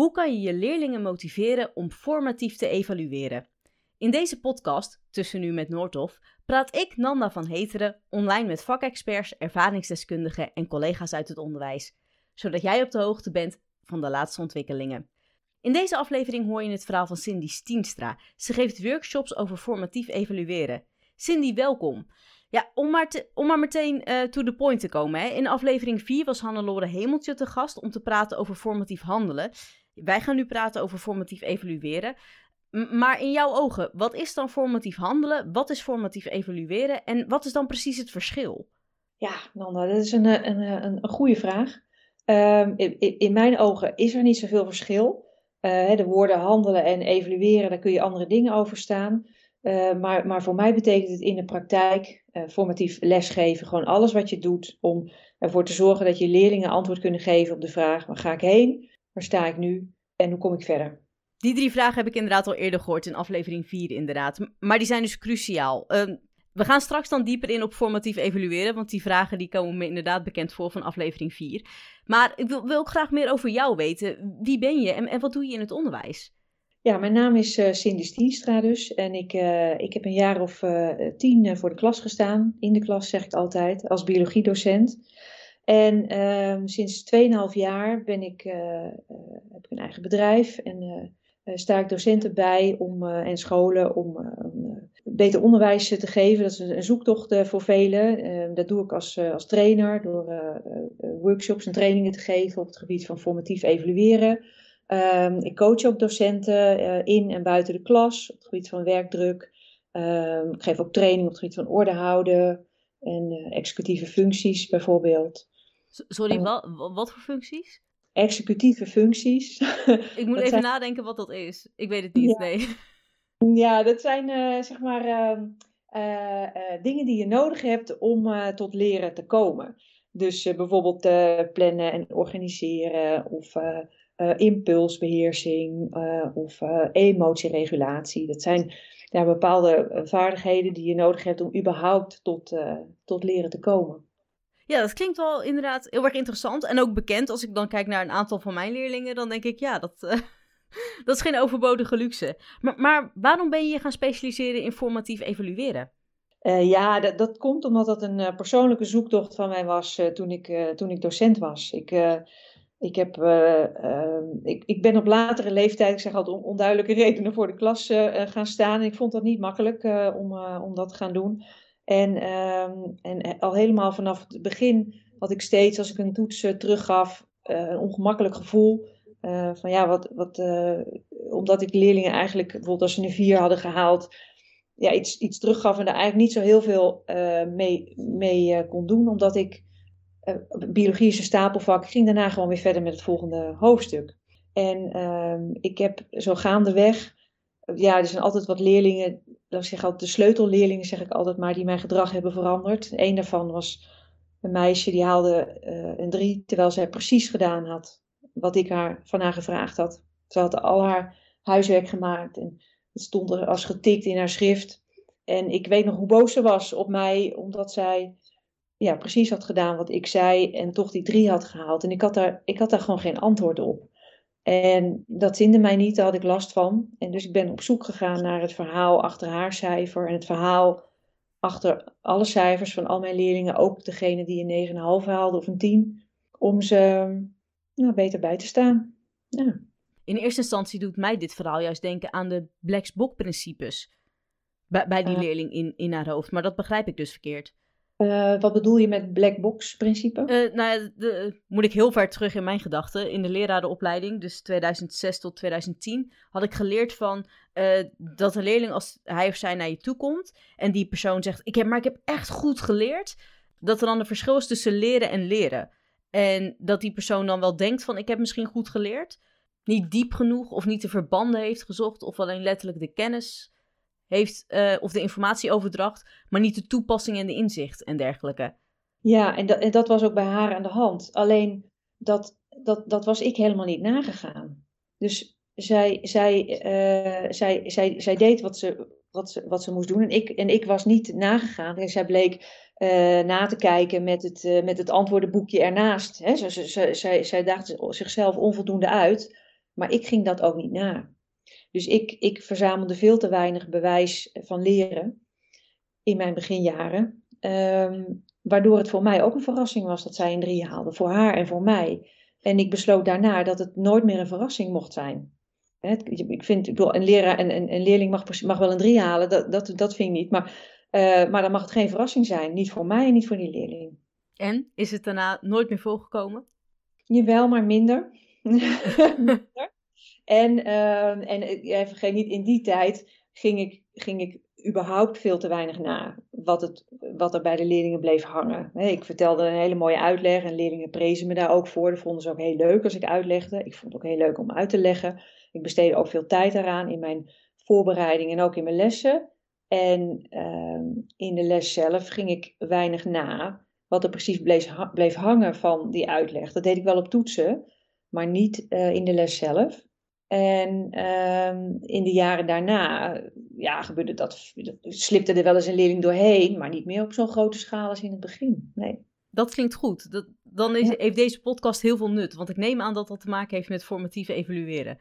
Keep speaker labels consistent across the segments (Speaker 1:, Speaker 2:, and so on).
Speaker 1: Hoe kan je je leerlingen motiveren om formatief te evalueren? In deze podcast, Tussen Nu met Noordhof, praat ik, Nanda van Heteren, online met vakexperts, ervaringsdeskundigen en collega's uit het onderwijs, zodat jij op de hoogte bent van de laatste ontwikkelingen. In deze aflevering hoor je het verhaal van Cindy Stienstra. Ze geeft workshops over formatief evalueren. Cindy, welkom. Ja, om maar, om maar meteen uh, to the point te komen. Hè. In aflevering 4 was Hannelore Hemeltje te gast om te praten over formatief handelen. Wij gaan nu praten over formatief evalueren. maar in jouw ogen, wat is dan formatief handelen? Wat is formatief evalueren? En wat is dan precies het verschil?
Speaker 2: Ja, Nanda, dat is een, een, een, een goede vraag. Um, in, in, mijn ogen is er niet zoveel verschil. Uh, de woorden handelen en evalueren, daar kun je andere dingen over staan. Maar, maar voor mij betekent het in de praktijk formatief lesgeven. Gewoon alles wat je doet om ervoor te zorgen dat je leerlingen antwoord kunnen geven op de vraag: waar ga ik heen? Waar sta ik nu? En hoe kom ik verder?
Speaker 1: Die drie vragen heb ik inderdaad al eerder gehoord in aflevering 4, inderdaad. Maar die zijn dus cruciaal. Uh, we gaan straks dan dieper in op formatief evalueren, want die vragen die komen me inderdaad bekend voor van aflevering 4. Maar ik wil, wil ook graag meer over jou weten. Wie ben je en, en wat doe je in het onderwijs?
Speaker 2: Ja, mijn naam is uh, Cindy Stienstra dus. En ik, uh, ik heb een jaar of uh, tien voor de klas gestaan. In de klas zeg ik altijd, als biologiedocent. En ehm, sinds 2,5 jaar ben ik, heb ik een eigen bedrijf en sta ik docenten bij om, en scholen om beter onderwijs te geven. Dat is een, zoektocht voor velen. Ehm, dat doe ik als, als trainer door workshops en trainingen te geven op het gebied van formatief evalueren. Um, ik coach ook docenten in en buiten de klas op het gebied van werkdruk. Ik geef ook training op het gebied van orde houden en executieve functies bijvoorbeeld.
Speaker 1: Sorry, wat, wat voor functies?
Speaker 2: Executieve functies.
Speaker 1: Ik moet even zijn... nadenken wat dat is. Ik weet het niet,
Speaker 2: ja.
Speaker 1: nee.
Speaker 2: Ja, dat zijn zeg maar ehm, dingen die je nodig hebt om tot leren te komen. Dus bijvoorbeeld plannen en organiseren of impulsbeheersing of emotieregulatie. Dat zijn ja, bepaalde vaardigheden die je nodig hebt om überhaupt tot, tot leren te komen.
Speaker 1: Ja, dat klinkt wel inderdaad heel erg interessant en ook bekend. Als ik dan kijk naar een aantal van mijn leerlingen, dan denk ik, ja, dat, dat is geen overbodige luxe. Maar, maar waarom ben je je gaan specialiseren in formatief evalueren?
Speaker 2: ja, dat, dat komt omdat dat een persoonlijke zoektocht van mij was toen, ik, toen ik docent was. Ik ik, heb, uh, ik, ik ben op latere leeftijd, ik zeg altijd onduidelijke redenen, voor de klas gaan staan. En ik vond dat niet makkelijk om, om dat te gaan doen. En, ehm, en al helemaal vanaf het begin had ik steeds, als ik een toets teruggaf, een ongemakkelijk gevoel. van ja, wat, wat, omdat ik leerlingen eigenlijk, bijvoorbeeld als ze een vier hadden gehaald, ja, iets, iets teruggaf en daar eigenlijk niet zo heel veel mee, mee kon doen. Omdat ik biologie is stapelvak. Ging daarna gewoon weer verder met het volgende hoofdstuk. En uh, ik heb zo gaandeweg, ja, er zijn altijd wat leerlingen, zeg altijd de sleutelleerlingen zeg ik altijd maar, die mijn gedrag hebben veranderd. Een daarvan was een meisje die haalde uh, een drie, terwijl zij precies gedaan had wat ik haar, van haar gevraagd had. Ze had al haar huiswerk gemaakt en het stond er als getikt in haar schrift. En ik weet nog hoe boos ze was op mij, omdat zij ja, precies had gedaan wat ik zei en toch die drie had gehaald. En ik had daar, ik had daar gewoon geen antwoord op. En dat zinde mij niet, daar had ik last van. En dus ik ben op zoek gegaan naar het verhaal achter haar cijfer en het verhaal achter alle cijfers van al mijn leerlingen, ook degene die een 9,5 haalde of een 10, om ze nou, beter bij te staan. Ja.
Speaker 1: In eerste instantie doet mij dit verhaal juist denken aan de Black's Book principes bij, bij die uh, leerling in, in haar hoofd, maar dat begrijp ik dus verkeerd.
Speaker 2: Uh, wat bedoel je met black box principe?
Speaker 1: Uh, nou de, moet ik heel ver terug in mijn gedachten. In de lerarenopleiding, dus 2006 tot 2010, had ik geleerd van uh, dat een leerling als hij of zij naar je toe komt en die persoon zegt, ik heb, maar ik heb echt goed geleerd, dat er dan een verschil is tussen leren en leren. En dat die persoon dan wel denkt van, ik heb misschien goed geleerd, niet diep genoeg of niet de verbanden heeft gezocht of alleen letterlijk de kennis heeft, uh, of de informatieoverdracht, maar niet de toepassing en de inzicht en dergelijke.
Speaker 2: Ja, en dat, en dat was ook bij haar aan de hand. Alleen dat, dat, dat was ik helemaal niet nagegaan. Dus zij, zij, uh, zij, zij, zij deed wat ze, wat, ze, wat ze moest doen en ik, en ik was niet nagegaan. En zij bleek uh, na te kijken met het, met het antwoordenboekje ernaast. Hè. Zij, zij, zij, zij dacht zichzelf onvoldoende uit. Maar ik ging dat ook niet na. Dus ik, ik verzamelde veel te weinig bewijs van leren in mijn beginjaren. Ehm, waardoor het voor mij ook een verrassing was dat zij een drie haalde. Voor haar en voor mij. En ik besloot daarna dat het nooit meer een verrassing mocht zijn. Ik vind, ik bedoel, een leraar en een, een, leerling mag, mag wel een drie halen, dat, dat, dat vind ik niet. Maar, uh, maar dan mag het geen verrassing zijn. Niet voor mij en niet voor die leerling.
Speaker 1: En is het daarna nooit meer voorgekomen?
Speaker 2: Jawel, maar minder. en, uh, en eh, vergeet niet, in die tijd ging ik, ging ik überhaupt veel te weinig na wat, het, wat er bij de leerlingen bleef hangen. Ik vertelde een hele mooie uitleg en leerlingen prezen me daar ook voor. Dat vonden ze ook heel leuk als ik uitlegde. Ik vond het ook heel leuk om uit te leggen. Ik besteedde ook veel tijd eraan in mijn voorbereiding en ook in mijn lessen. En uh, in de les zelf ging ik weinig na wat er precies bleef, bleef hangen van die uitleg. Dat deed ik wel op toetsen, maar niet uh, in de les zelf. En um, in de jaren daarna ja, gebeurde dat, slipte er wel eens een leerling doorheen, maar niet meer op zo'n grote schaal als in het begin. Nee.
Speaker 1: Dat klinkt goed. Dat, dan is, heeft deze podcast heel veel nut, want ik neem aan dat dat te maken heeft met formatief evalueren.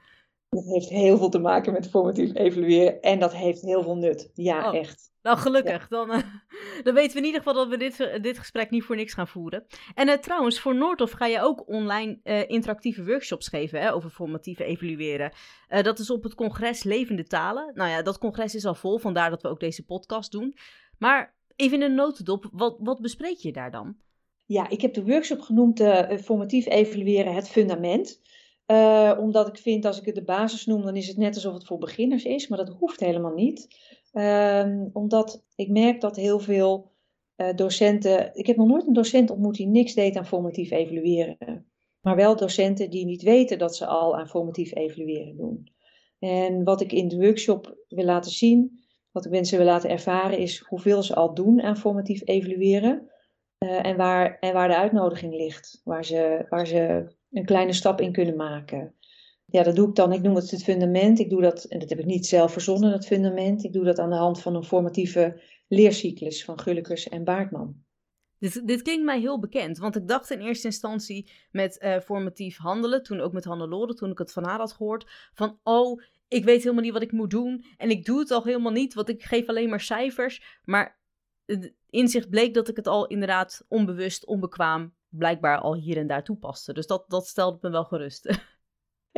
Speaker 2: Dat heeft heel veel te maken met formatief evalueren en dat heeft heel veel nut. Ja, oh, echt.
Speaker 1: Nou, gelukkig. Dan, uh, dan weten we in ieder geval dat we dit, dit gesprek niet voor niks gaan voeren. En uh, trouwens, voor Noordhof ga je ook online uh, interactieve workshops geven hè, over formatieve evalueren. dat is op het congres Levende Talen. Nou ja, dat congres is al vol, vandaar dat we ook deze podcast doen. Maar even in een notendop, wat, wat bespreek je daar dan?
Speaker 2: Ja, ik heb de workshop genoemd Formatief Evalueren, het fundament. Omdat ik vind, als ik het de basis noem, dan is het net alsof het voor beginners is. Maar dat hoeft helemaal niet. Uh, omdat ik merk dat heel veel uh, docenten. Ik heb nog nooit een docent ontmoet die niks deed aan formatief evalueren. Maar wel docenten die niet weten dat ze al aan formatief evalueren doen. En wat ik in de workshop wil laten zien, wat ik mensen wil laten ervaren, is hoeveel ze al doen aan formatief evalueren. Uh, en, waar, en waar de uitnodiging ligt. Waar ze, waar ze een kleine stap in kunnen maken. Ja, dat doe ik dan. Ik noem het het fundament. Ik doe dat, en dat heb ik niet zelf verzonnen, dat fundament. Ik doe dat aan de hand van een formatieve leercyclus van Gullekes en Baartman.
Speaker 1: Dit, dit klinkt mij heel bekend, want ik dacht in eerste instantie met uh, formatief handelen, toen ook met Hannelore, toen ik het van haar had gehoord, van oh, ik weet helemaal niet wat ik moet doen en ik doe het al helemaal niet, want ik geef alleen maar cijfers. Maar inzicht bleek dat ik het al inderdaad onbewust, onbekwaam blijkbaar al hier en daar toepaste. Dus dat, dat stelde me wel gerust.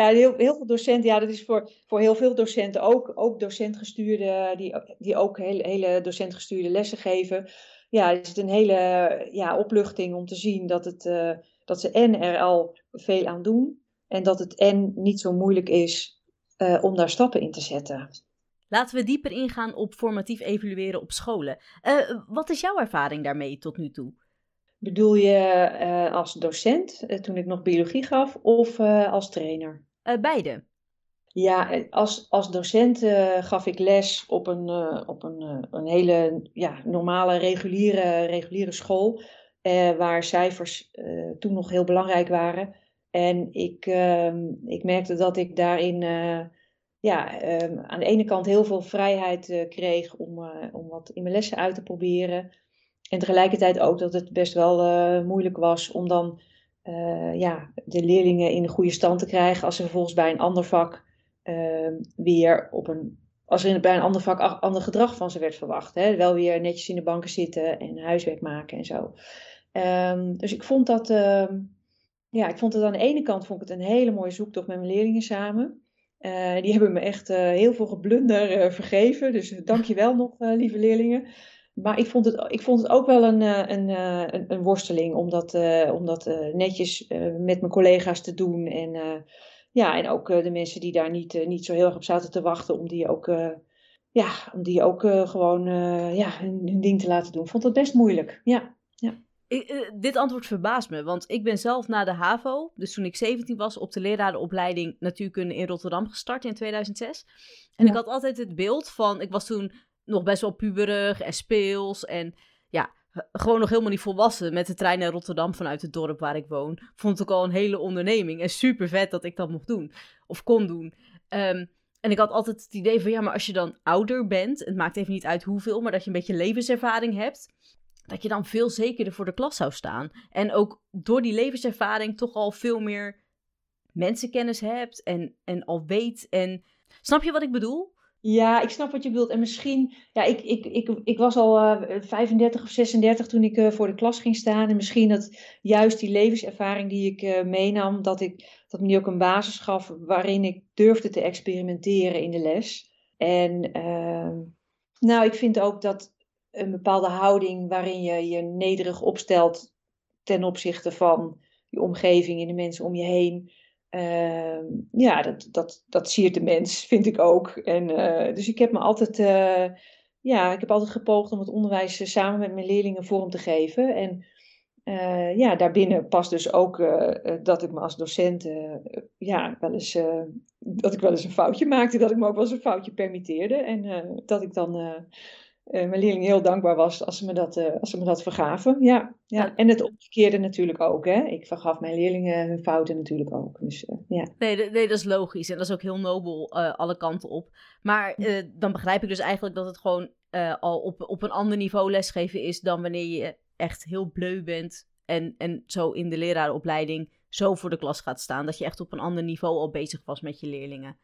Speaker 2: Ja, heel, heel veel docenten, ja, dat is voor, voor heel veel docenten ook, ook docentgestuurde, die, die ook hele, hele docentgestuurde lessen geven. Ja, is het een hele ja, opluchting om te zien dat, het, uh, dat ze en er al veel aan doen en dat het en niet zo moeilijk is uh, om daar stappen in te zetten.
Speaker 1: Laten we dieper ingaan op formatief evalueren op scholen. Uh, wat is jouw ervaring daarmee tot nu toe?
Speaker 2: Bedoel je uh, als docent, uh, toen ik nog biologie gaf, of als trainer?
Speaker 1: Beide.
Speaker 2: Ja, als, als docent gaf ik les op een, op een, een hele ja, normale, reguliere, reguliere school, waar cijfers toen nog heel belangrijk waren. En ik, ehm, ik merkte dat ik daarin ja, um, aan de ene kant heel veel vrijheid kreeg om, om wat in mijn lessen uit te proberen. En tegelijkertijd ook dat het best wel moeilijk was om dan uh, ja, de leerlingen in de goede stand te krijgen als ze vervolgens bij een ander vak uh, weer op een. Als er bij een ander vak ander gedrag van ze werd verwacht. Hè? Wel weer netjes in de banken zitten en huiswerk maken en zo. Um, dus ik vond dat. Ehm, ja, ik vond het aan de ene kant vond ik het een hele mooie zoektocht met mijn leerlingen samen. Uh, die hebben me echt heel veel geblunder vergeven. Dus dank je wel nog, lieve leerlingen. Maar ik vond het, ik vond het ook wel een, eh, een, eh, een, een worsteling om dat, uh, om dat uh, netjes met mijn collega's te doen. En, ja, en ook de mensen die daar niet, niet zo heel erg op zaten te wachten, om die ook, ja, om die ook gewoon ja, hun, hun, ding te laten doen. Ik vond het best moeilijk. Ja, ja.
Speaker 1: Ik, dit antwoord verbaast me, want ik ben zelf na de HAVO, dus toen ik 17 was, op de lerarenopleiding natuurkunde in Rotterdam gestart in 2006. En ik had altijd het beeld van, ik was toen nog best wel puberig en speels. En ja, gewoon nog helemaal niet volwassen met de trein naar Rotterdam vanuit het dorp waar ik woon. Vond ook al een hele onderneming. En super vet dat ik dat mocht doen. Of kon doen. Um, en ik had altijd het idee van ja, maar als je dan ouder bent, het maakt even niet uit hoeveel, maar dat je een beetje levenservaring hebt, dat je dan veel zekerder voor de klas zou staan. En ook door die levenservaring toch al veel meer mensenkennis hebt en, en al weet. En snap je wat ik bedoel?
Speaker 2: Ja, ik snap wat je bedoelt. En misschien, ja, ik, ik, ik, ik was al uh, eh, 35 of 36 toen ik uh, voor de klas ging staan. En misschien dat juist die levenservaring die ik uh, meenam, dat, ik, dat me die ook een basis gaf waarin ik durfde te experimenteren in de les. En ehm, nou, ik vind ook dat een bepaalde houding waarin je je nederig opstelt ten opzichte van je omgeving en de mensen om je heen. Uh, ja, dat, dat, dat siert de mens, vind ik ook. En, uh, dus ik heb me altijd, uh, ja, ik heb altijd gepoogd om het onderwijs eh, samen met mijn leerlingen vorm te geven. En ja, daarbinnen past dus ook dat ik me als docent, ja, wel eens, dat ik wel eens een foutje maakte, dat ik me ook wel eens een foutje permitteerde. En dat ik dan mijn leerlingen heel dankbaar was als ze me dat, uh, als ze me dat vergaven. Ja, ja. En het omgekeerde natuurlijk ook. Hè? Ik vergaf mijn leerlingen hun fouten natuurlijk ook. Dus, uh, ja.
Speaker 1: nee, nee, dat is logisch. En dat is ook heel nobel alle kanten op. Maar dan begrijp ik dus eigenlijk dat het gewoon al op, op een ander niveau lesgeven is dan wanneer je echt heel bleu bent. En, en zo in de lerarenopleiding zo voor de klas gaat staan. Dat je echt op een ander niveau al bezig was met je leerlingen.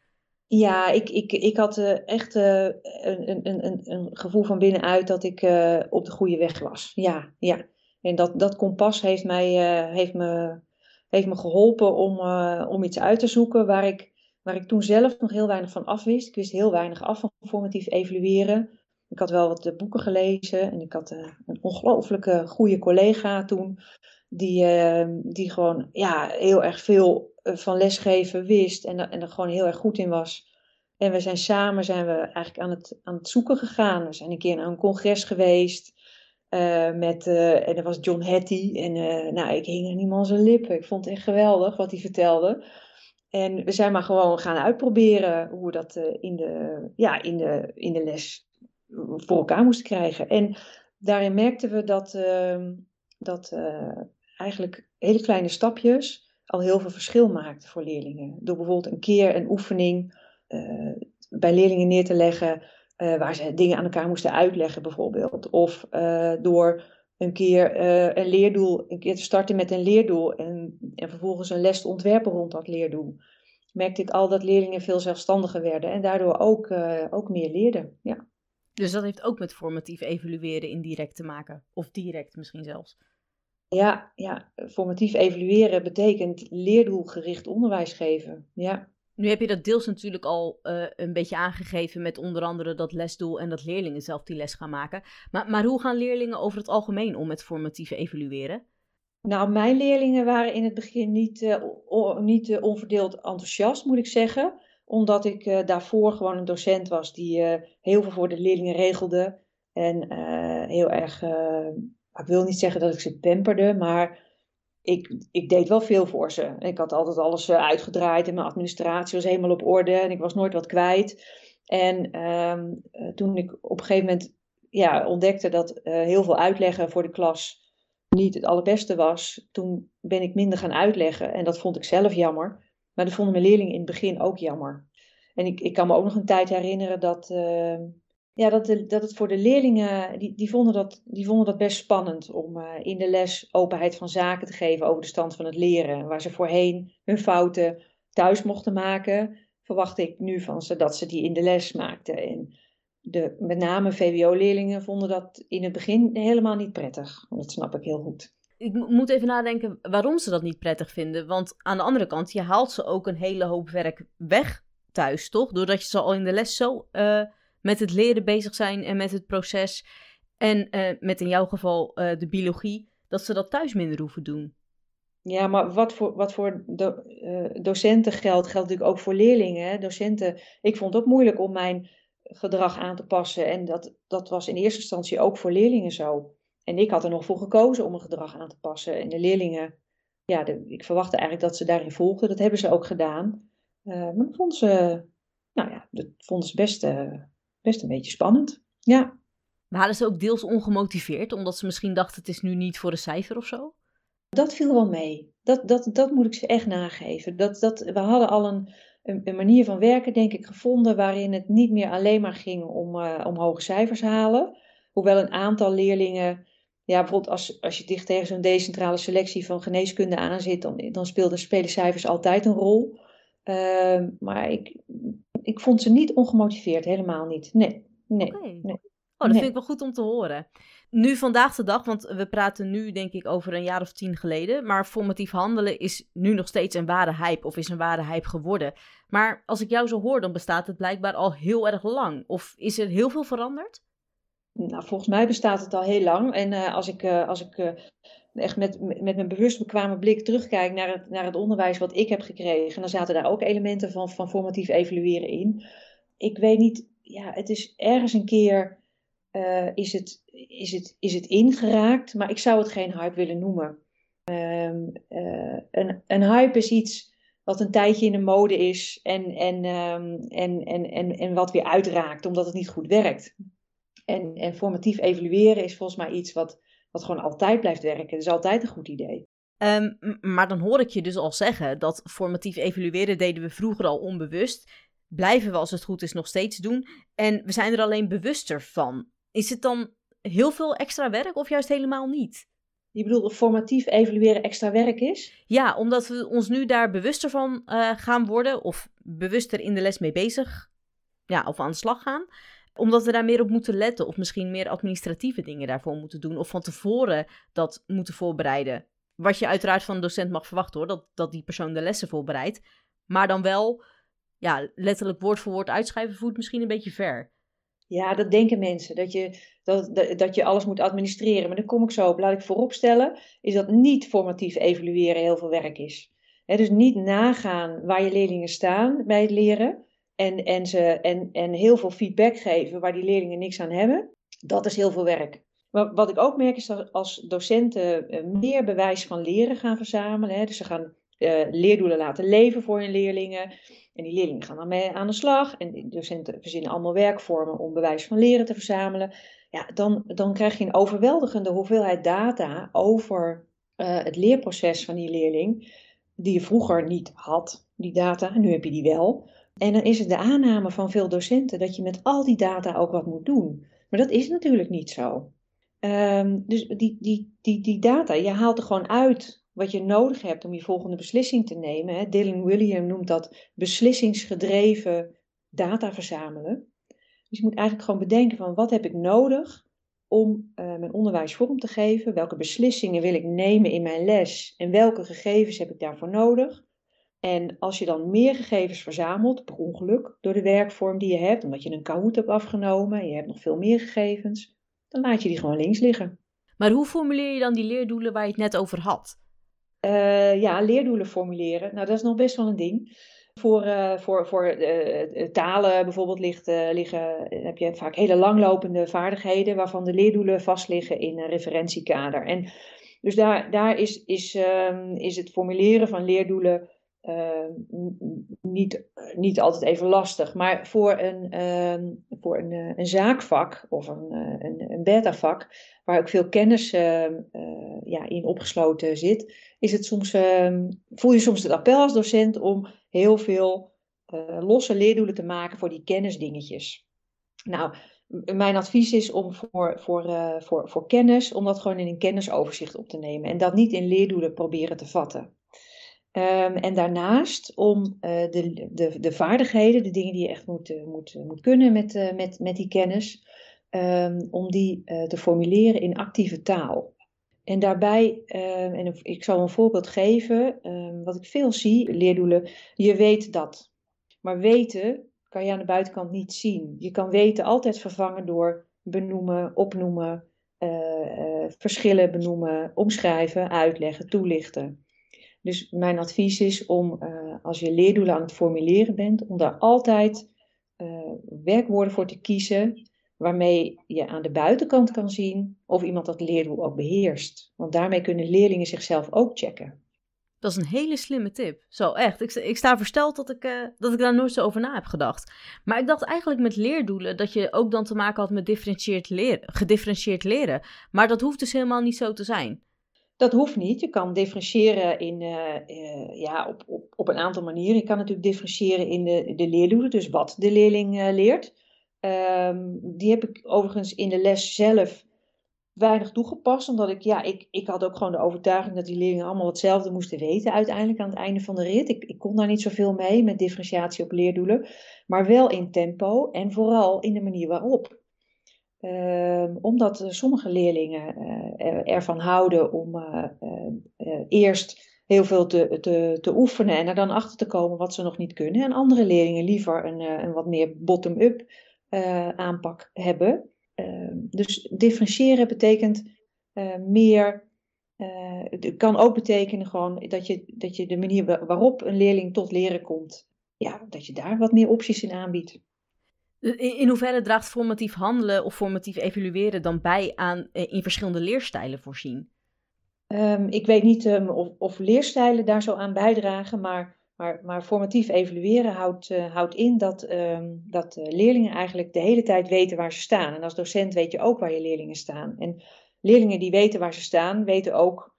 Speaker 2: Ja, ik, ik, ik had uh, echt uh, een, een, een, een gevoel van binnenuit dat ik uh, op de goede weg was. Ja, ja. En dat, dat kompas heeft, mij, heeft, me, heeft me geholpen om, om iets uit te zoeken waar ik, waar ik toen zelf nog heel weinig van af wist. Ik wist heel weinig af van formatief evalueren. Ik had wel wat boeken gelezen en ik had een ongelooflijke goede collega toen. Die, die gewoon ja, heel erg veel eh, van lesgeven wist en, en er gewoon heel erg goed in was. En we zijn samen zijn we eigenlijk aan het, aan het zoeken gegaan. We zijn een keer naar een congres geweest. Uh, met, uh, en dat was John Hattie. En uh, nou, ik hing er niemand zijn lippen. Ik vond het echt geweldig wat hij vertelde. En we zijn maar gewoon gaan uitproberen hoe we dat in, de, ja, in, de, in de les voor elkaar moesten krijgen. En daarin merkten we dat, ehm, dat eigenlijk hele kleine stapjes al heel veel verschil maakt voor leerlingen. Door bijvoorbeeld een keer een oefening uh, bij leerlingen neer te leggen uh, waar ze dingen aan elkaar moesten uitleggen bijvoorbeeld. Of uh, door een keer een leerdoel, een keer te starten met een leerdoel en, en vervolgens een les te ontwerpen rond dat leerdoel. Merkte ik al dat leerlingen veel zelfstandiger werden en daardoor ook, ook meer leerden. Ja.
Speaker 1: Dus dat heeft ook met formatief evalueren indirect te maken, of direct misschien zelfs.
Speaker 2: Ja, ja, formatief evalueren betekent leerdoelgericht onderwijs geven. Ja.
Speaker 1: Nu heb je dat deels natuurlijk al uh, een beetje aangegeven met onder andere dat lesdoel en dat leerlingen zelf die les gaan maken. Maar, maar hoe gaan leerlingen over het algemeen om met formatief evalueren?
Speaker 2: Nou, mijn leerlingen waren in het begin niet, uh, niet uh, onverdeeld enthousiast, moet ik zeggen. Omdat ik daarvoor gewoon een docent was die heel veel voor de leerlingen regelde. En heel erg ik wil niet zeggen dat ik ze pamperde, maar ik, ik deed wel veel voor ze. Ik had altijd alles eh, uitgedraaid en mijn administratie was helemaal op orde en ik was nooit wat kwijt. En ehm, eh, toen ik op een gegeven moment ja, ontdekte dat uh, heel veel uitleggen voor de klas niet het allerbeste was, toen ben ik minder gaan uitleggen. En dat vond ik zelf jammer. Maar dat vonden mijn leerlingen in het begin ook jammer. En ik, ik kan me ook nog een tijd herinneren dat, ehm, ja, dat, dat het voor de leerlingen, die, die, vonden, dat, die vonden dat best spannend om uh, in de les openheid van zaken te geven over de stand van het leren. Waar ze voorheen hun fouten thuis mochten maken, verwacht ik nu van ze dat ze die in de les maakten. En de, met name VWO-leerlingen vonden dat in het begin helemaal niet prettig. Dat snap ik heel goed.
Speaker 1: Ik moet even nadenken waarom ze dat niet prettig vinden. Want aan de andere kant, je haalt ze ook een hele hoop werk weg thuis, toch? Doordat je ze al in de les zo uh, met het leren bezig zijn en met het proces. En uh, met in jouw geval uh, de biologie, dat ze dat thuis minder hoeven doen.
Speaker 2: Ja, maar wat voor, wat voor do, uh, docenten geldt, geldt natuurlijk ook voor leerlingen. Docenten, ik vond het ook moeilijk om mijn gedrag aan te passen. En dat, dat was in eerste instantie ook voor leerlingen zo. En ik had er nog voor gekozen om mijn gedrag aan te passen. En de leerlingen, ja, ik verwachtte eigenlijk dat ze daarin volgden. Dat hebben ze ook gedaan. maar dat vonden ze, nou ja, dat vonden ze best best een beetje spannend. Ja.
Speaker 1: Waren ze ook deels ongemotiveerd, omdat ze misschien dachten het is nu niet voor de cijfer of zo?
Speaker 2: Dat viel wel mee. Dat, dat, dat moet ik ze echt nageven. Dat, dat, we hadden al een, een, manier van werken, denk ik, gevonden waarin het niet meer alleen maar ging om, uh, om hoge cijfers halen. Hoewel een aantal leerlingen ja, bijvoorbeeld als, als je dicht tegen zo'n decentrale selectie van geneeskunde aan zit, dan, dan spelen, spelen cijfers altijd een rol. Ehm, maar ik, ik vond ze niet ongemotiveerd, helemaal niet. Nee, nee. nee.
Speaker 1: Oh, dat vind ik wel goed om te horen. Nu vandaag de dag, want we praten nu denk ik over een jaar of tien geleden, maar formatief handelen is nu nog steeds een ware hype of is een ware hype geworden. Maar als ik jou zo hoor, dan bestaat het blijkbaar al heel erg lang. Of is er heel veel veranderd?
Speaker 2: Nou, volgens mij bestaat het al heel lang. En uh, als ik, uh, als ik uh, echt met, met mijn bewust bekwame blik terugkijk naar het, naar het onderwijs wat ik heb gekregen, dan zaten daar ook elementen van, van formatief evalueren in. Ik weet niet, ja, het is ergens een keer is, het, is, het, is het ingeraakt, maar ik zou het geen hype willen noemen. Um, een, een hype is iets wat een tijdje in de mode is en, en, um, en, en, en, en wat weer uitraakt omdat het niet goed werkt. En, en formatief evalueren is volgens mij iets wat, wat gewoon altijd blijft werken. Dat is altijd een goed idee.
Speaker 1: Um, maar dan hoor ik je dus al zeggen dat formatief evalueren deden we vroeger al onbewust. Blijven we als het goed is nog steeds doen. En we zijn er alleen bewuster van. Is het dan heel veel extra werk of juist helemaal niet?
Speaker 2: Je bedoelt of formatief evalueren extra werk is?
Speaker 1: Ja, omdat we ons nu daar bewuster van uh, gaan worden of bewuster in de les mee bezig ja, of aan de slag gaan omdat we daar meer op moeten letten. Of misschien meer administratieve dingen daarvoor moeten doen. Of van tevoren dat moeten voorbereiden. Wat je uiteraard van een docent mag verwachten hoor. Dat, dat die persoon de lessen voorbereidt. Maar dan wel, ja, letterlijk woord voor woord uitschrijven voert misschien een beetje ver.
Speaker 2: Ja, dat denken mensen. Dat je, dat, dat, dat je alles moet administreren. Maar daar kom ik zo op. Laat ik vooropstellen. Is dat niet formatief evalueren heel veel werk is. dus niet nagaan waar je leerlingen staan bij het leren en, en, ze, en, en heel veel feedback geven waar die leerlingen niks aan hebben, dat is heel veel werk. Maar wat ik ook merk is dat als docenten eh, meer bewijs van leren gaan verzamelen, hè, dus ze gaan uh, leerdoelen laten leven voor hun leerlingen. En die leerlingen gaan dan mee aan de slag. En de docenten verzinnen allemaal werkvormen om bewijs van leren te verzamelen. Ja, dan, dan krijg je een overweldigende hoeveelheid data over uh, het leerproces van die leerling. Die je vroeger niet had, die data. Nu heb je die wel. En dan is het de aanname van veel docenten dat je met al die data ook wat moet doen. Maar dat is natuurlijk niet zo. Um, dus die, die, die, die data, je haalt er gewoon uit wat je nodig hebt om je volgende beslissing te nemen. Hè. Dylan William noemt dat beslissingsgedreven data verzamelen. Dus je moet eigenlijk gewoon bedenken van wat heb ik nodig om uh, mijn onderwijs vorm te geven? Welke beslissingen wil ik nemen in mijn les? En welke gegevens heb ik daarvoor nodig? En als je dan meer gegevens verzamelt, per ongeluk, door de werkvorm die je hebt, omdat je een Kahoot hebt afgenomen en je hebt nog veel meer gegevens, dan laat je die gewoon links liggen.
Speaker 1: Maar hoe formuleer je dan die leerdoelen waar je het net over had?
Speaker 2: Uh, ja, leerdoelen formuleren. Nou, dat is nog best wel een ding. Voor, uh, voor, voor uh, talen bijvoorbeeld ligt, liggen, heb je vaak hele langlopende vaardigheden waarvan de leerdoelen vastliggen in een referentiekader. En dus daar, daar is, is, um, is het formuleren van leerdoelen Ehm, niet, niet altijd even lastig. Maar voor een, uh, voor een, uh, een zaakvak of een, uh, een, een beta-vak, waar ook veel kennis ehm, eh, ja, in opgesloten zit, is het soms, voel je soms het appel als docent om heel veel losse leerdoelen te maken voor die kennisdingetjes. Nou, mijn advies is om voor, voor, voor, voor kennis, om dat gewoon in een kennisoverzicht op te nemen en dat niet in leerdoelen proberen te vatten. Um, en daarnaast om uh, de, de, de vaardigheden, de dingen die je echt moet, uh, moet, moet kunnen met, met, met die kennis, um, om die te formuleren in actieve taal. En daarbij, um, en ik zal een voorbeeld geven, wat ik veel zie, leerdoelen, je weet dat. Maar weten kan je aan de buitenkant niet zien. Je kan weten altijd vervangen door benoemen, opnoemen, verschillen benoemen, omschrijven, uitleggen, toelichten. Dus mijn advies is om, uh, als je leerdoelen aan het formuleren bent, om daar altijd uh, werkwoorden voor te kiezen, waarmee je aan de buitenkant kan zien of iemand dat leerdoel ook beheerst. Want daarmee kunnen leerlingen zichzelf ook checken.
Speaker 1: Dat is een hele slimme tip. Zo, echt. Ik, ik sta versteld dat ik, uh, dat ik daar nooit zo over na heb gedacht. Maar ik dacht eigenlijk met leerdoelen dat je ook dan te maken had met leren, gedifferentieerd leren. Maar dat hoeft dus helemaal niet zo te zijn.
Speaker 2: Dat hoeft niet. Je kan differentiëren in, uh, uh, ja, op, op, op een aantal manieren. Je kan natuurlijk differentiëren in de, de leerdoelen, dus wat de leerling uh, leert. Um, die heb ik overigens in de les zelf weinig toegepast, omdat ik, ja, ik, ik had ook gewoon de overtuiging dat die leerlingen allemaal hetzelfde moesten weten uiteindelijk aan het einde van de rit. Ik, ik kon daar niet zoveel mee met differentiatie op leerdoelen, maar wel in tempo en vooral in de manier waarop. Ehm, omdat sommige leerlingen uh, ervan houden om uh, eerst heel veel te, te, te oefenen en er dan achter te komen wat ze nog niet kunnen. En andere leerlingen liever een, een wat meer bottom-up aanpak hebben. Ehm, dus differentiëren betekent meer. het kan ook betekenen gewoon dat je, dat je de manier waarop een leerling tot leren komt, ja, dat je daar wat meer opties in aanbiedt.
Speaker 1: In hoeverre draagt formatief handelen of formatief evalueren dan bij aan eh, in verschillende leerstijlen voorzien?
Speaker 2: Um, ik weet niet um, of, of, leerstijlen daar zo aan bijdragen, maar, maar, maar formatief evalueren houdt, uh, houdt in dat, um, dat leerlingen eigenlijk de hele tijd weten waar ze staan. En als docent weet je ook waar je leerlingen staan. En leerlingen die weten waar ze staan, weten ook,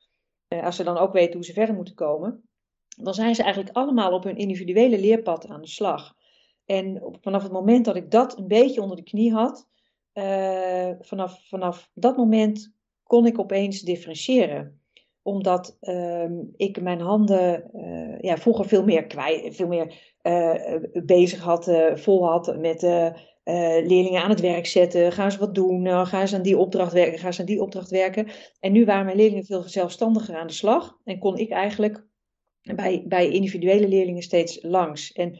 Speaker 2: als ze dan ook weten hoe ze verder moeten komen, dan zijn ze eigenlijk allemaal op hun individuele leerpad aan de slag. En vanaf het moment dat ik dat een beetje onder de knie had, uh, vanaf, vanaf dat moment kon ik opeens differentiëren. Omdat uh, ik mijn handen uh, ja, vroeger veel meer, kwijt, veel meer uh, bezig had, vol had met leerlingen aan het werk zetten. Gaan ze wat doen? gaan ze aan die opdracht werken? Gaan ze aan die opdracht werken? En nu waren mijn leerlingen veel zelfstandiger aan de slag. En kon ik eigenlijk bij, bij individuele leerlingen steeds langs. En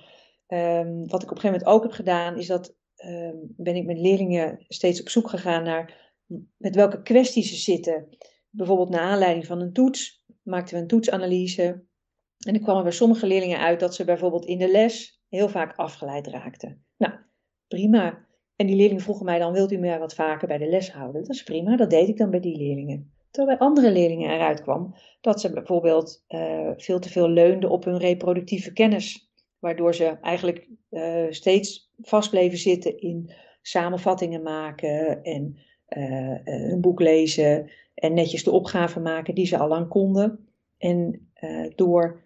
Speaker 2: Um, wat ik op een gegeven moment ook heb gedaan, is dat um, ben ik met leerlingen steeds op zoek gegaan naar met welke kwesties ze zitten. Bijvoorbeeld naar aanleiding van een toets maakten we een toetsanalyse. En er kwamen bij sommige leerlingen uit dat ze bijvoorbeeld in de les heel vaak afgeleid raakten. Nou, prima. En die leerlingen vroegen mij dan, wilt u mij wat vaker bij de les houden? Dat is prima, dat deed ik dan bij die leerlingen. Terwijl bij andere leerlingen eruit kwam dat ze bijvoorbeeld uh, veel te veel leunden op hun reproductieve kennis waardoor ze eigenlijk uh, steeds vast bleven zitten in samenvattingen maken en uh, een boek lezen en netjes de opgaven maken die ze al lang konden. En, door,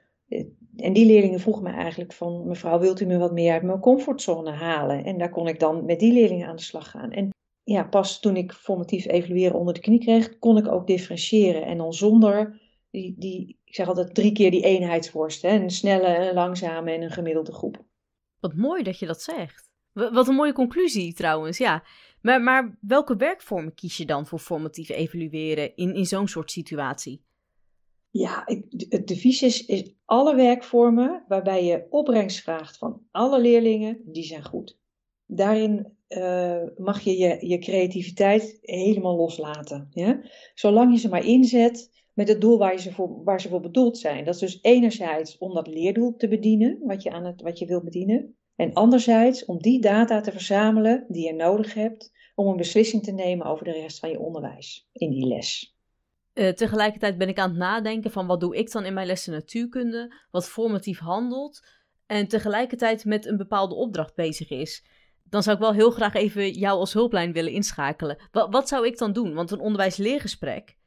Speaker 2: en die leerlingen vroegen me eigenlijk van, mevrouw, wilt u me wat meer uit mijn comfortzone halen? En daar kon ik dan met die leerlingen aan de slag gaan. En ja, pas toen ik formatief evalueren onder de knie kreeg, kon ik ook differentiëren. En dan zonder die, die, ik zeg altijd drie keer die eenheidsworst. Hè? Een snelle, een langzame en een gemiddelde groep.
Speaker 1: Wat mooi dat je dat zegt. Wat een mooie conclusie trouwens, ja. Maar, maar welke werkvormen kies je dan voor formatief evalueren in, in zo'n soort situatie?
Speaker 2: Ja, het devies is, is alle werkvormen waarbij je opbrengst vraagt van alle leerlingen, die zijn goed. Daarin uh, mag je, je je creativiteit helemaal loslaten. Ja? Zolang je ze maar inzet met het doel waar, ze voor, waar ze voor bedoeld zijn. Dat is dus enerzijds om dat leerdoel te bedienen, wat je, aan het, wat je wil bedienen. En anderzijds om die data te verzamelen die je nodig hebt om een beslissing te nemen over de rest van je onderwijs in die les.
Speaker 1: Uh, tegelijkertijd ben ik aan het nadenken van wat doe ik dan in mijn lessen natuurkunde, wat formatief handelt en tegelijkertijd met een bepaalde opdracht bezig is. Dan zou ik wel heel graag even jou als hulplijn willen inschakelen. Wat, wat zou ik dan doen? Want een onderwijs-leergesprek,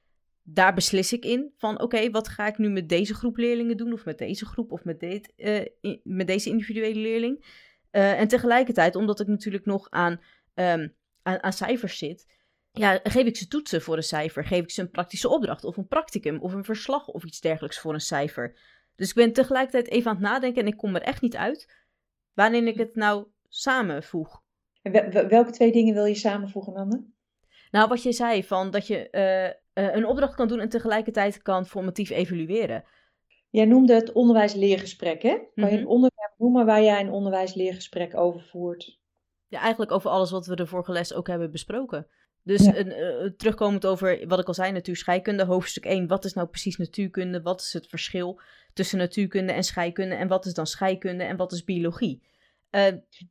Speaker 1: daar beslis ik in van oké, wat ga ik nu met deze groep leerlingen doen of met deze groep of met, dit, uh, met deze individuele leerling. Uh, en tegelijkertijd, omdat ik natuurlijk nog aan, um, aan, aan, cijfers zit, ja, geef ik ze toetsen voor een cijfer, geef ik ze een praktische opdracht of een practicum of een verslag of iets dergelijks voor een cijfer. Dus ik ben tegelijkertijd even aan het nadenken en ik kom er echt niet uit wanneer ik het nou samenvoeg.
Speaker 2: En welke twee dingen wil je samenvoegen, Anne?
Speaker 1: Nou, wat je zei, van dat je uh, uh, een opdracht kan doen en tegelijkertijd kan formatief evalueren.
Speaker 2: Jij noemde het onderwijs-leergesprek, hè? Kan je een mhm. onderwerp noemen waar jij een onderwijs-leergesprek over voert?
Speaker 1: Ja, eigenlijk over alles wat we de vorige les ook hebben besproken. Dus uh, terugkomend over wat ik al zei, natuurscheikunde, hoofdstuk 1. Wat is nou precies natuurkunde? Wat is het verschil tussen natuurkunde en scheikunde? En wat is dan scheikunde en wat is biologie? Uh,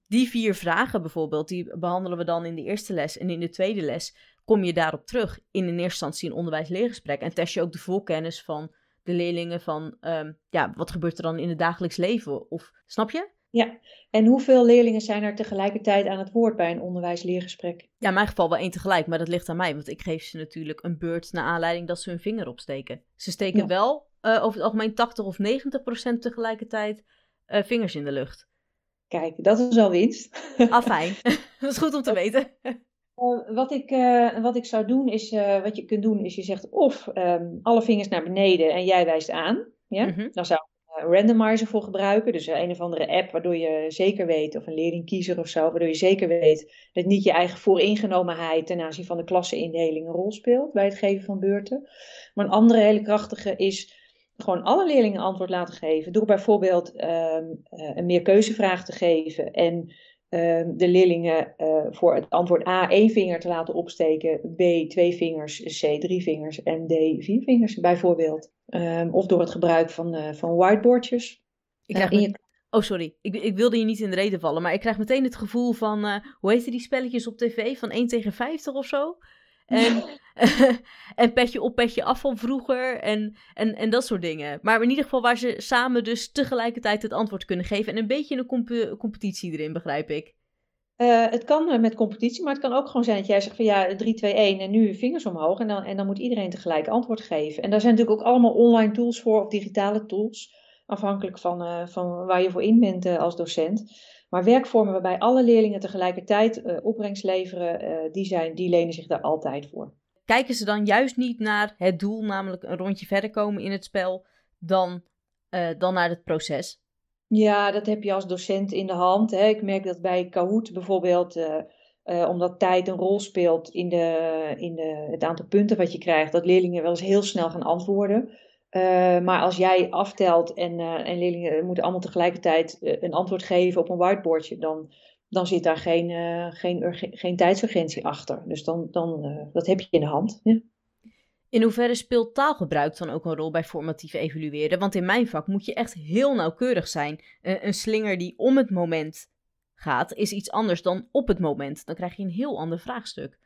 Speaker 1: die vier vragen bijvoorbeeld, die behandelen we dan in de eerste les. En in de tweede les kom je daarop terug in een eerste instantie een onderwijs-leergesprek. En test je ook de voorkennis van de leerlingen van, um, ja, wat gebeurt er dan in het dagelijks leven? Of, snap je?
Speaker 2: Ja, en hoeveel leerlingen zijn er tegelijkertijd aan het woord bij een onderwijs-leergesprek?
Speaker 1: Ja, in mijn geval wel één tegelijk, maar dat ligt aan mij. Want ik geef ze natuurlijk een beurt naar aanleiding dat ze hun vinger opsteken. Ze steken wel uh, over het algemeen 80 of 90 procent tegelijkertijd uh, vingers in de lucht.
Speaker 2: Kijk, dat is al winst.
Speaker 1: Ah, fijn. dat is goed om te weten.
Speaker 2: Wat, ik, wat ik zou doen is, wat je kunt doen, is je zegt of ehm, alle vingers naar beneden en jij wijst aan. Ja? Mhm. Dan zou ik een randomizer voor gebruiken. Dus een of andere app waardoor je zeker weet, of een leerlingkiezer of zo, waardoor je zeker weet dat niet je eigen vooringenomenheid ten aanzien van de klasseindeling een rol speelt bij het geven van beurten. Maar een andere hele krachtige is gewoon alle leerlingen antwoord laten geven. Door bijvoorbeeld um, een meerkeuzevraag te geven en Ehm, de leerlingen uh, voor het antwoord A één vinger te laten opsteken, B twee vingers, C drie vingers en D vier vingers bijvoorbeeld. Um, of door het gebruik van, uh, van whiteboardjes.
Speaker 1: Ik krijg. Oh, sorry. Ik, ik, wilde je niet in de reden vallen, maar ik krijg meteen het gevoel van, uh, hoe heette die spelletjes op tv? Van 1 tegen 50 of zo? En, en petje op, petje af van vroeger en, en, en dat soort dingen. Maar in ieder geval waar ze samen dus tegelijkertijd het antwoord kunnen geven. En een beetje een comp competitie erin, begrijp ik.
Speaker 2: Uh, het kan eh, met competitie, maar het kan ook gewoon zijn dat jij zegt van ja, 3, 2, 1 en nu vingers omhoog. En dan, en dan moet iedereen tegelijk antwoord geven. En daar zijn natuurlijk ook allemaal online tools voor of digitale tools. Afhankelijk van, uh, van waar je voor in bent als docent. Maar werkvormen waarbij alle leerlingen tegelijkertijd opbrengst leveren, die, zijn, die lenen zich daar altijd voor.
Speaker 1: Kijken ze dan juist niet naar het doel, namelijk een rondje verder komen in het spel, dan, uh, dan naar het proces?
Speaker 2: Ja, dat heb je als docent in de hand. Hè. Ik merk dat bij Kahoot bijvoorbeeld, omdat tijd een rol speelt in, de, in de, het aantal punten wat je krijgt, dat leerlingen wel eens heel snel gaan antwoorden. Maar als jij aftelt en, en leerlingen moeten allemaal tegelijkertijd een antwoord geven op een whiteboardje, dan, dan zit daar geen, geen, geen tijdsurgentie achter. Dus dan, dan, dat heb je in de hand. Ja.
Speaker 1: In hoeverre speelt taalgebruik dan ook een rol bij formatief evalueren? Want in mijn vak moet je echt heel nauwkeurig zijn. een slinger die om het moment gaat, is iets anders dan op het moment. Dan krijg je een heel ander vraagstuk.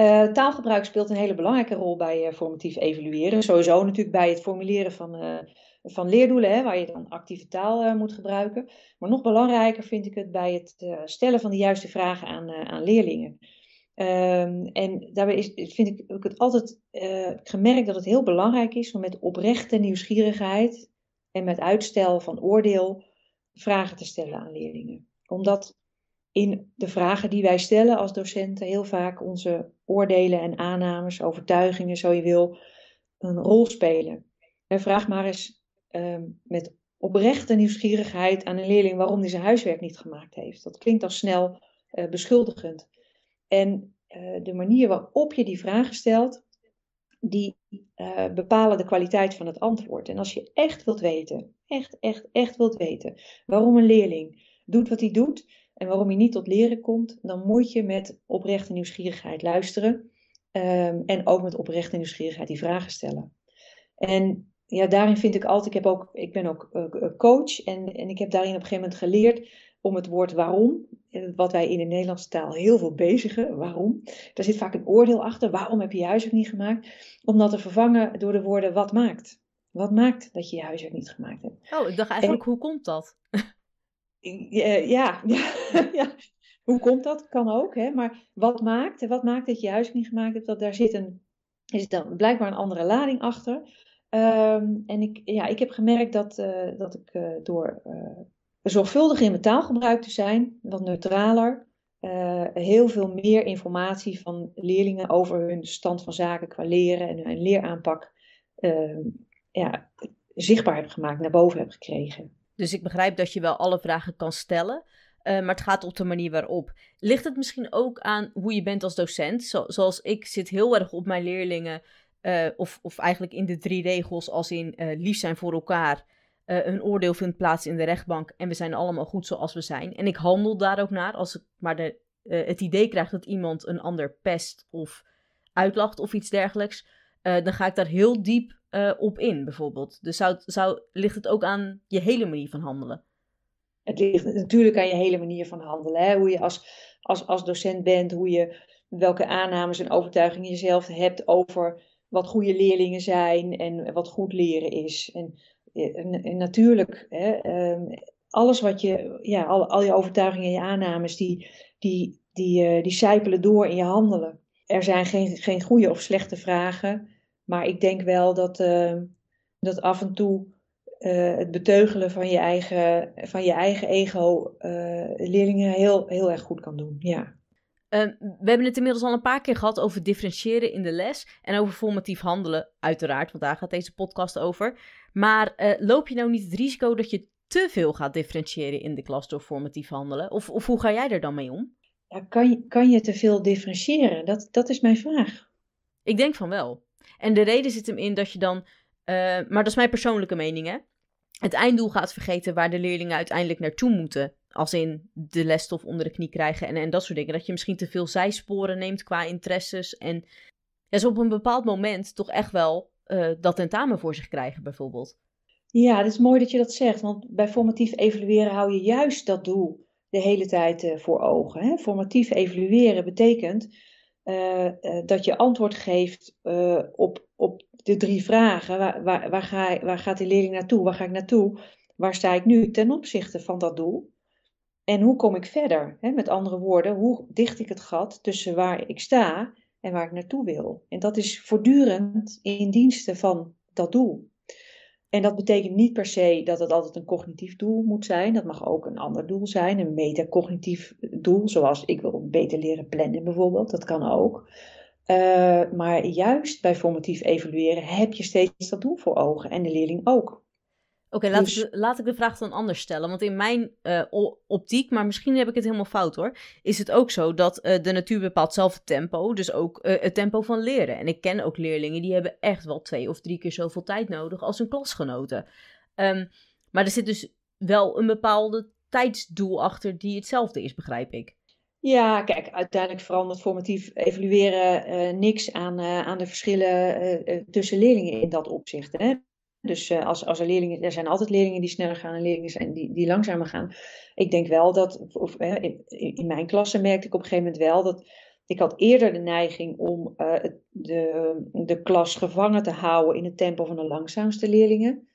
Speaker 2: Uh, taalgebruik speelt een hele belangrijke rol bij uh, formatief evalueren. Sowieso natuurlijk bij het formuleren van, uh, van leerdoelen, hè, waar je dan actieve taal moet gebruiken. Maar nog belangrijker vind ik het bij het stellen van de juiste vragen aan, aan leerlingen. Um, en daarbij is, vind ik, ik het altijd gemerkt dat het heel belangrijk is om met oprechte nieuwsgierigheid en met uitstel van oordeel vragen te stellen aan leerlingen. Omdat in de vragen die wij stellen als docenten heel vaak onze oordelen en aannames, overtuigingen, zo je wil, een rol spelen. En vraag maar eens um, met oprechte nieuwsgierigheid aan een leerling waarom hij zijn huiswerk niet gemaakt heeft. Dat klinkt al snel uh, beschuldigend. En uh, de manier waarop je die vragen stelt, die uh, bepalen de kwaliteit van het antwoord. En als je echt wilt weten, echt, echt, echt wilt weten waarom een leerling doet wat hij doet, en waarom je niet tot leren komt, dan moet je met oprechte nieuwsgierigheid luisteren. Um, en ook met oprechte nieuwsgierigheid die vragen stellen. En ja, daarin vind ik altijd, ik, heb ook, ik ben ook uh, coach en, en ik heb daarin op een gegeven moment geleerd om het woord waarom, eh, wat wij in de Nederlandse taal heel veel bezigen, waarom. Daar zit vaak een oordeel achter, waarom heb je je huiswerk niet gemaakt? Om dat te vervangen door de woorden wat maakt. Wat maakt dat je je huiswerk niet gemaakt hebt?
Speaker 1: Oh, ik dacht eigenlijk, hoe komt dat?
Speaker 2: ja, ja, ja, hoe komt dat? Kan ook, hè? maar wat maakt, wat maakt dat je huis niet gemaakt hebt? Dat daar zit een, is dan blijkbaar een andere lading achter. Um, en ik, ja, ik heb gemerkt dat, uh, dat ik uh, door uh, zorgvuldig in mijn taalgebruik te zijn, wat neutraler, heel veel meer informatie van leerlingen over hun stand van zaken qua leren en hun leeraanpak ehm, ja, zichtbaar heb gemaakt, naar boven heb gekregen.
Speaker 1: Dus ik begrijp dat je wel alle vragen kan stellen. Uh, maar het gaat op de manier waarop. Ligt het misschien ook aan hoe je bent als docent? Zo, zoals ik zit heel erg op mijn leerlingen. Uh, of, of eigenlijk in de drie regels als in uh, lief zijn voor elkaar. een oordeel vindt plaats in de rechtbank en we zijn allemaal goed zoals we zijn. En ik handel daar ook naar als ik maar de, het idee krijg dat iemand een ander pest of uitlacht of iets dergelijks. dan ga ik daar heel diep uh, op in, bijvoorbeeld. Dus zou, zou, ligt het ook aan je hele manier van handelen?
Speaker 2: Het ligt natuurlijk aan je hele manier van handelen. Hè? Hoe je als, als, als docent bent, hoe je, welke aannames en overtuigingen je zelf hebt over wat goede leerlingen zijn en wat goed leren is. En, en, natuurlijk, hè, um, alles wat je, ja, al, al je overtuigingen en je aannames, die, die, die, uh, die sijpelen door in je handelen. Er zijn geen, geen goede of slechte vragen. Maar ik denk wel dat, uh, dat af en toe uh, het beteugelen van je eigen, van je eigen ego uh, leerlingen heel, heel erg goed kan doen. Ja.
Speaker 1: We hebben het inmiddels al een paar keer gehad over differentiëren in de les en over formatief handelen, uiteraard, want daar gaat deze podcast over. Maar loop je nou niet het risico dat je te veel gaat differentiëren in de klas door formatief handelen? Of, of hoe ga jij er dan mee om?
Speaker 2: Ja, kan, je, kan je te veel differentiëren? Dat, dat is mijn vraag.
Speaker 1: Ik denk van wel. En de reden zit hem in dat je dan, uh, maar dat is mijn persoonlijke mening hè, het einddoel gaat vergeten waar de leerlingen uiteindelijk naartoe moeten. Als in de lesstof onder de knie krijgen en, en dat soort dingen. Dat je misschien te veel zijsporen neemt qua interesses. En ja, ze op een bepaald moment toch echt wel uh, dat tentamen voor zich krijgen, bijvoorbeeld.
Speaker 2: Ja, het is mooi dat je dat zegt. Want bij formatief evalueren hou je juist dat doel de hele tijd uh, voor ogen. Hè? Formatief evalueren betekent uh, dat je antwoord geeft op, op de drie vragen. Waar, waar, waar, ga, waar gaat de leerling naartoe? Waar ga ik naartoe? Waar sta ik nu ten opzichte van dat doel? En hoe kom ik verder? Met andere woorden, hoe dicht ik het gat tussen waar ik sta en waar ik naartoe wil? En dat is voortdurend in dienste van dat doel. En dat betekent niet per se dat het altijd een cognitief doel moet zijn. Dat mag ook een ander doel zijn, een metacognitief doel, zoals ik wil beter leren plannen bijvoorbeeld. Dat kan ook. Uh, maar juist bij formatief evalueren heb je steeds dat doel voor ogen en de leerling ook.
Speaker 1: Oké, laat, dus... ik, laat ik de vraag dan anders stellen. Want in mijn uh, optiek, maar misschien heb ik het helemaal fout hoor, is het ook zo dat uh, de natuur bepaalt zelf het tempo, dus ook uh, het tempo van leren. En ik ken ook leerlingen die hebben echt wel twee of drie keer zoveel tijd nodig als hun klasgenoten. Um, maar er zit dus wel een bepaalde tijdsdoel achter die hetzelfde is, begrijp ik.
Speaker 2: Ja, kijk, uiteindelijk verandert formatief evalueren niks aan, aan de verschillen tussen leerlingen in dat opzicht. Hè? Dus uh, als, als er leerlingen, er zijn altijd leerlingen die sneller gaan en leerlingen zijn die, die langzamer gaan. Ik denk wel dat, of, in, in, mijn klasse merkte ik op een gegeven moment wel dat ik had eerder de neiging om uh, de, de klas gevangen te houden in het tempo van de langzaamste leerlingen.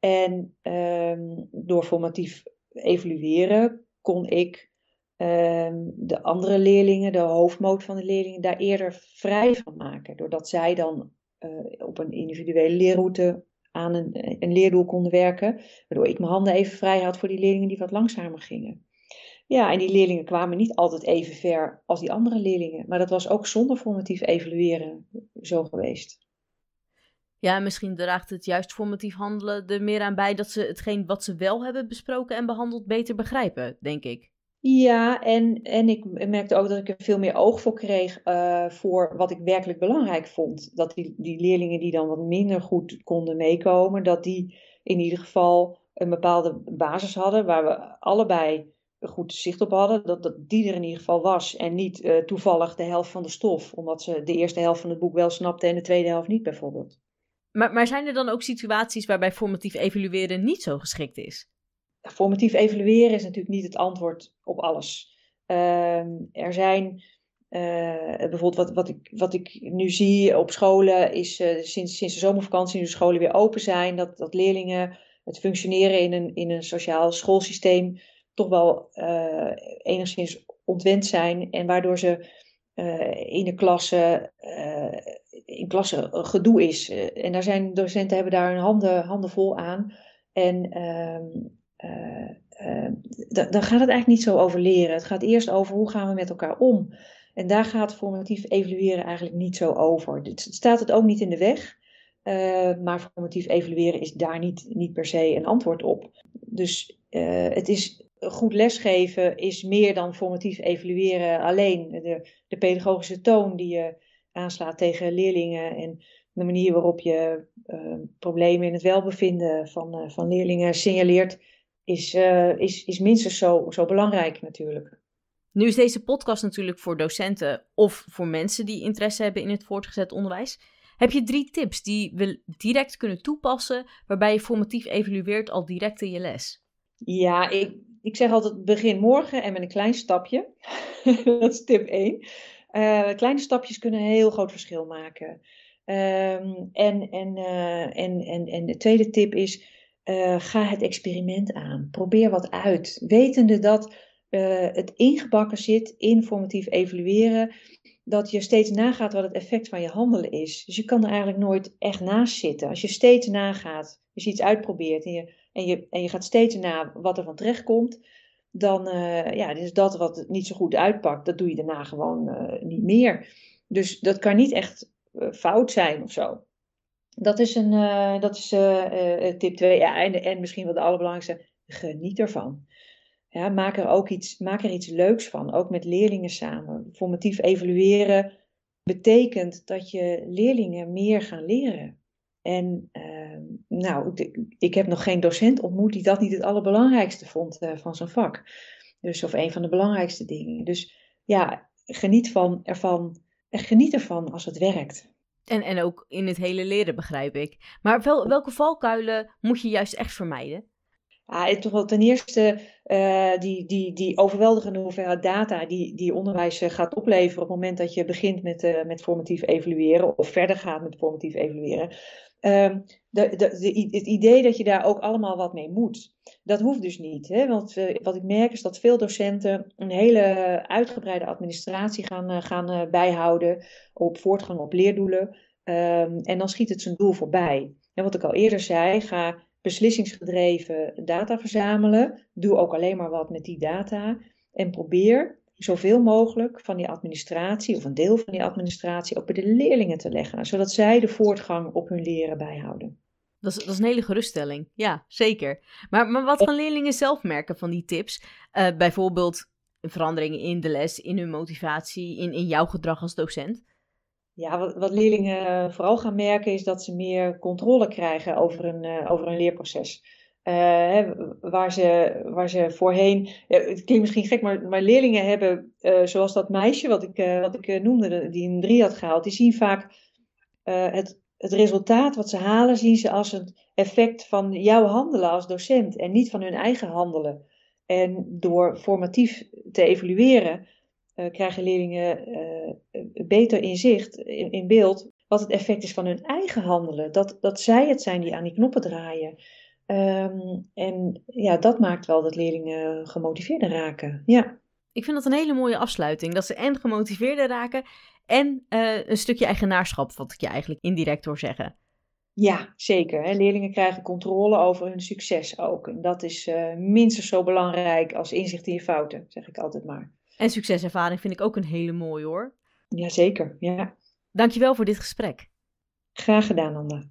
Speaker 2: En um, door formatief evalueren kon ik um, de andere leerlingen, de hoofdmoot van de leerlingen, daar eerder vrij van maken. Doordat zij dan uh, op een individuele leerroute aan een, een leerdoel konden werken. Waardoor ik mijn handen even vrij had voor die leerlingen die wat langzamer gingen. Ja, en die leerlingen kwamen niet altijd even ver als die andere leerlingen. Maar dat was ook zonder formatief evalueren zo geweest.
Speaker 1: Ja, misschien draagt het juist formatief handelen er meer aan bij dat ze hetgeen wat ze wel hebben besproken en behandeld beter begrijpen, denk ik.
Speaker 2: Ja, en, en ik merkte ook dat ik er veel meer oog voor kreeg uh, voor wat ik werkelijk belangrijk vond. Dat die, die leerlingen die dan wat minder goed konden meekomen, dat die in ieder geval een bepaalde basis hadden waar we allebei goed zicht op hadden. Dat, dat die er in ieder geval was en niet uh, toevallig de helft van de stof, omdat ze de eerste helft van het boek wel snapten en de tweede helft niet bijvoorbeeld.
Speaker 1: Maar, maar zijn er dan ook situaties waarbij formatief evalueren niet zo geschikt is?
Speaker 2: Formatief evalueren is natuurlijk niet het antwoord op alles. Uh, er zijn uh, bijvoorbeeld wat, wat, ik, wat ik nu zie op scholen is uh, sinds, sinds de zomervakantie, nu scholen weer open zijn, dat, dat leerlingen het functioneren in een, in een sociaal schoolsysteem toch wel uh, enigszins ontwend zijn en waardoor ze in de klasse, in klasse gedoe is. en daar zijn docenten hebben daar hun handen, handen vol aan. En ehm, dan gaat het eigenlijk niet zo over leren. Het gaat eerst over hoe gaan we met elkaar om. En daar gaat formatief evalueren eigenlijk niet zo over. Het staat het ook niet in de weg. Uh, maar formatief evalueren is daar niet, niet per se een antwoord op. Dus het is goed lesgeven is meer dan formatief evalueren alleen. De, de pedagogische toon die je aanslaat tegen leerlingen en de manier waarop je problemen in het welbevinden van, van leerlingen signaleert, is, uh, is, is minstens zo, zo belangrijk natuurlijk.
Speaker 1: Nu is deze podcast natuurlijk voor docenten of voor mensen die interesse hebben in het voortgezet onderwijs. Heb je drie tips die we direct kunnen toepassen, waarbij je formatief evalueert al direct in je les?
Speaker 2: Ja, ik, ik zeg altijd begin morgen en met een klein stapje. dat is tip 1. Uh, eh, kleine stapjes kunnen een heel groot verschil maken. Um, en, en, uh, en, en, en de tweede tip is, uh, ga het experiment aan. Probeer wat uit. Wetende dat uh, het ingebakken zit, informatief evalueren, dat je steeds nagaat wat het effect van je handelen is. Dus je kan er eigenlijk nooit echt naast zitten. Als je steeds nagaat, je iets uitprobeert en je, en je, en je gaat steeds na wat er van terecht komt, dan uh, ja, dus dat wat niet zo goed uitpakt, dat doe je daarna gewoon niet meer. Dus dat kan niet echt fout zijn of zo. Dat is, een, dat is tip 2. Ja, en, en misschien wel de allerbelangrijkste, geniet ervan. Ja, maak er ook iets, maak er iets leuks van, ook met leerlingen samen. Formatief evalueren betekent dat je leerlingen meer gaan leren. En ehm, nou, ik, heb nog geen docent ontmoet die dat niet het allerbelangrijkste vond van zijn vak. Dus, of een van de belangrijkste dingen. Dus ja, geniet van, ervan, geniet ervan als het werkt.
Speaker 1: En, en ook in het hele leren, begrijp ik. Maar wel, welke valkuilen moet je juist echt vermijden?
Speaker 2: Ah, toch wel ten eerste uh, die, die, die overweldigende hoeveelheid data die, die onderwijs eh, gaat opleveren op het moment dat je begint met, uh, met formatief evalueren of verder gaat met formatief evalueren. Uh, de, de, het idee dat je daar ook allemaal wat mee moet, dat hoeft dus niet. Hè? Want wat ik merk is dat veel docenten een hele uitgebreide administratie gaan, gaan bijhouden op voortgang op leerdoelen. Ehm, en dan schiet het zijn doel voorbij. En wat ik al eerder zei, ga beslissingsgedreven data verzamelen. Doe ook alleen maar wat met die data. En probeer zoveel mogelijk van die administratie, of een deel van die administratie, ook bij de leerlingen te leggen. Zodat zij de voortgang op hun leren bijhouden.
Speaker 1: Dat is, dat is een hele geruststelling. Ja, zeker. Maar, maar wat gaan leerlingen zelf merken van die tips? Uh, bijvoorbeeld veranderingen in de les, in hun motivatie, in, in jouw gedrag als docent?
Speaker 2: Ja, wat, wat, leerlingen vooral gaan merken is dat ze meer controle krijgen over een, uh, over een leerproces. Hè, waar, ze, waar ze voorheen, het klinkt misschien gek, maar, maar leerlingen hebben, uh, zoals dat meisje wat ik, wat ik noemde, die een drie had gehaald, die zien vaak het, het resultaat wat ze halen, zien ze als een effect van jouw handelen als docent en niet van hun eigen handelen. En door formatief te evalueren, krijgen leerlingen beter inzicht, in, in, beeld, wat het effect is van hun eigen handelen. Dat, dat zij het zijn die aan die knoppen draaien. Um, en ja, dat maakt wel dat leerlingen gemotiveerder raken. Ja.
Speaker 1: Ik vind dat een hele mooie afsluiting. Dat ze en gemotiveerder raken en uh, een stukje eigenaarschap, wat ik je eigenlijk indirect hoor zeggen.
Speaker 2: Ja, zeker. Hè. Leerlingen krijgen controle over hun succes ook. En dat is uh, minstens zo belangrijk als inzicht in je fouten, zeg ik altijd maar.
Speaker 1: En succeservaring vind ik ook een hele mooie hoor.
Speaker 2: Jazeker, ja.
Speaker 1: Dankjewel voor dit gesprek.
Speaker 2: Graag gedaan, Nanda.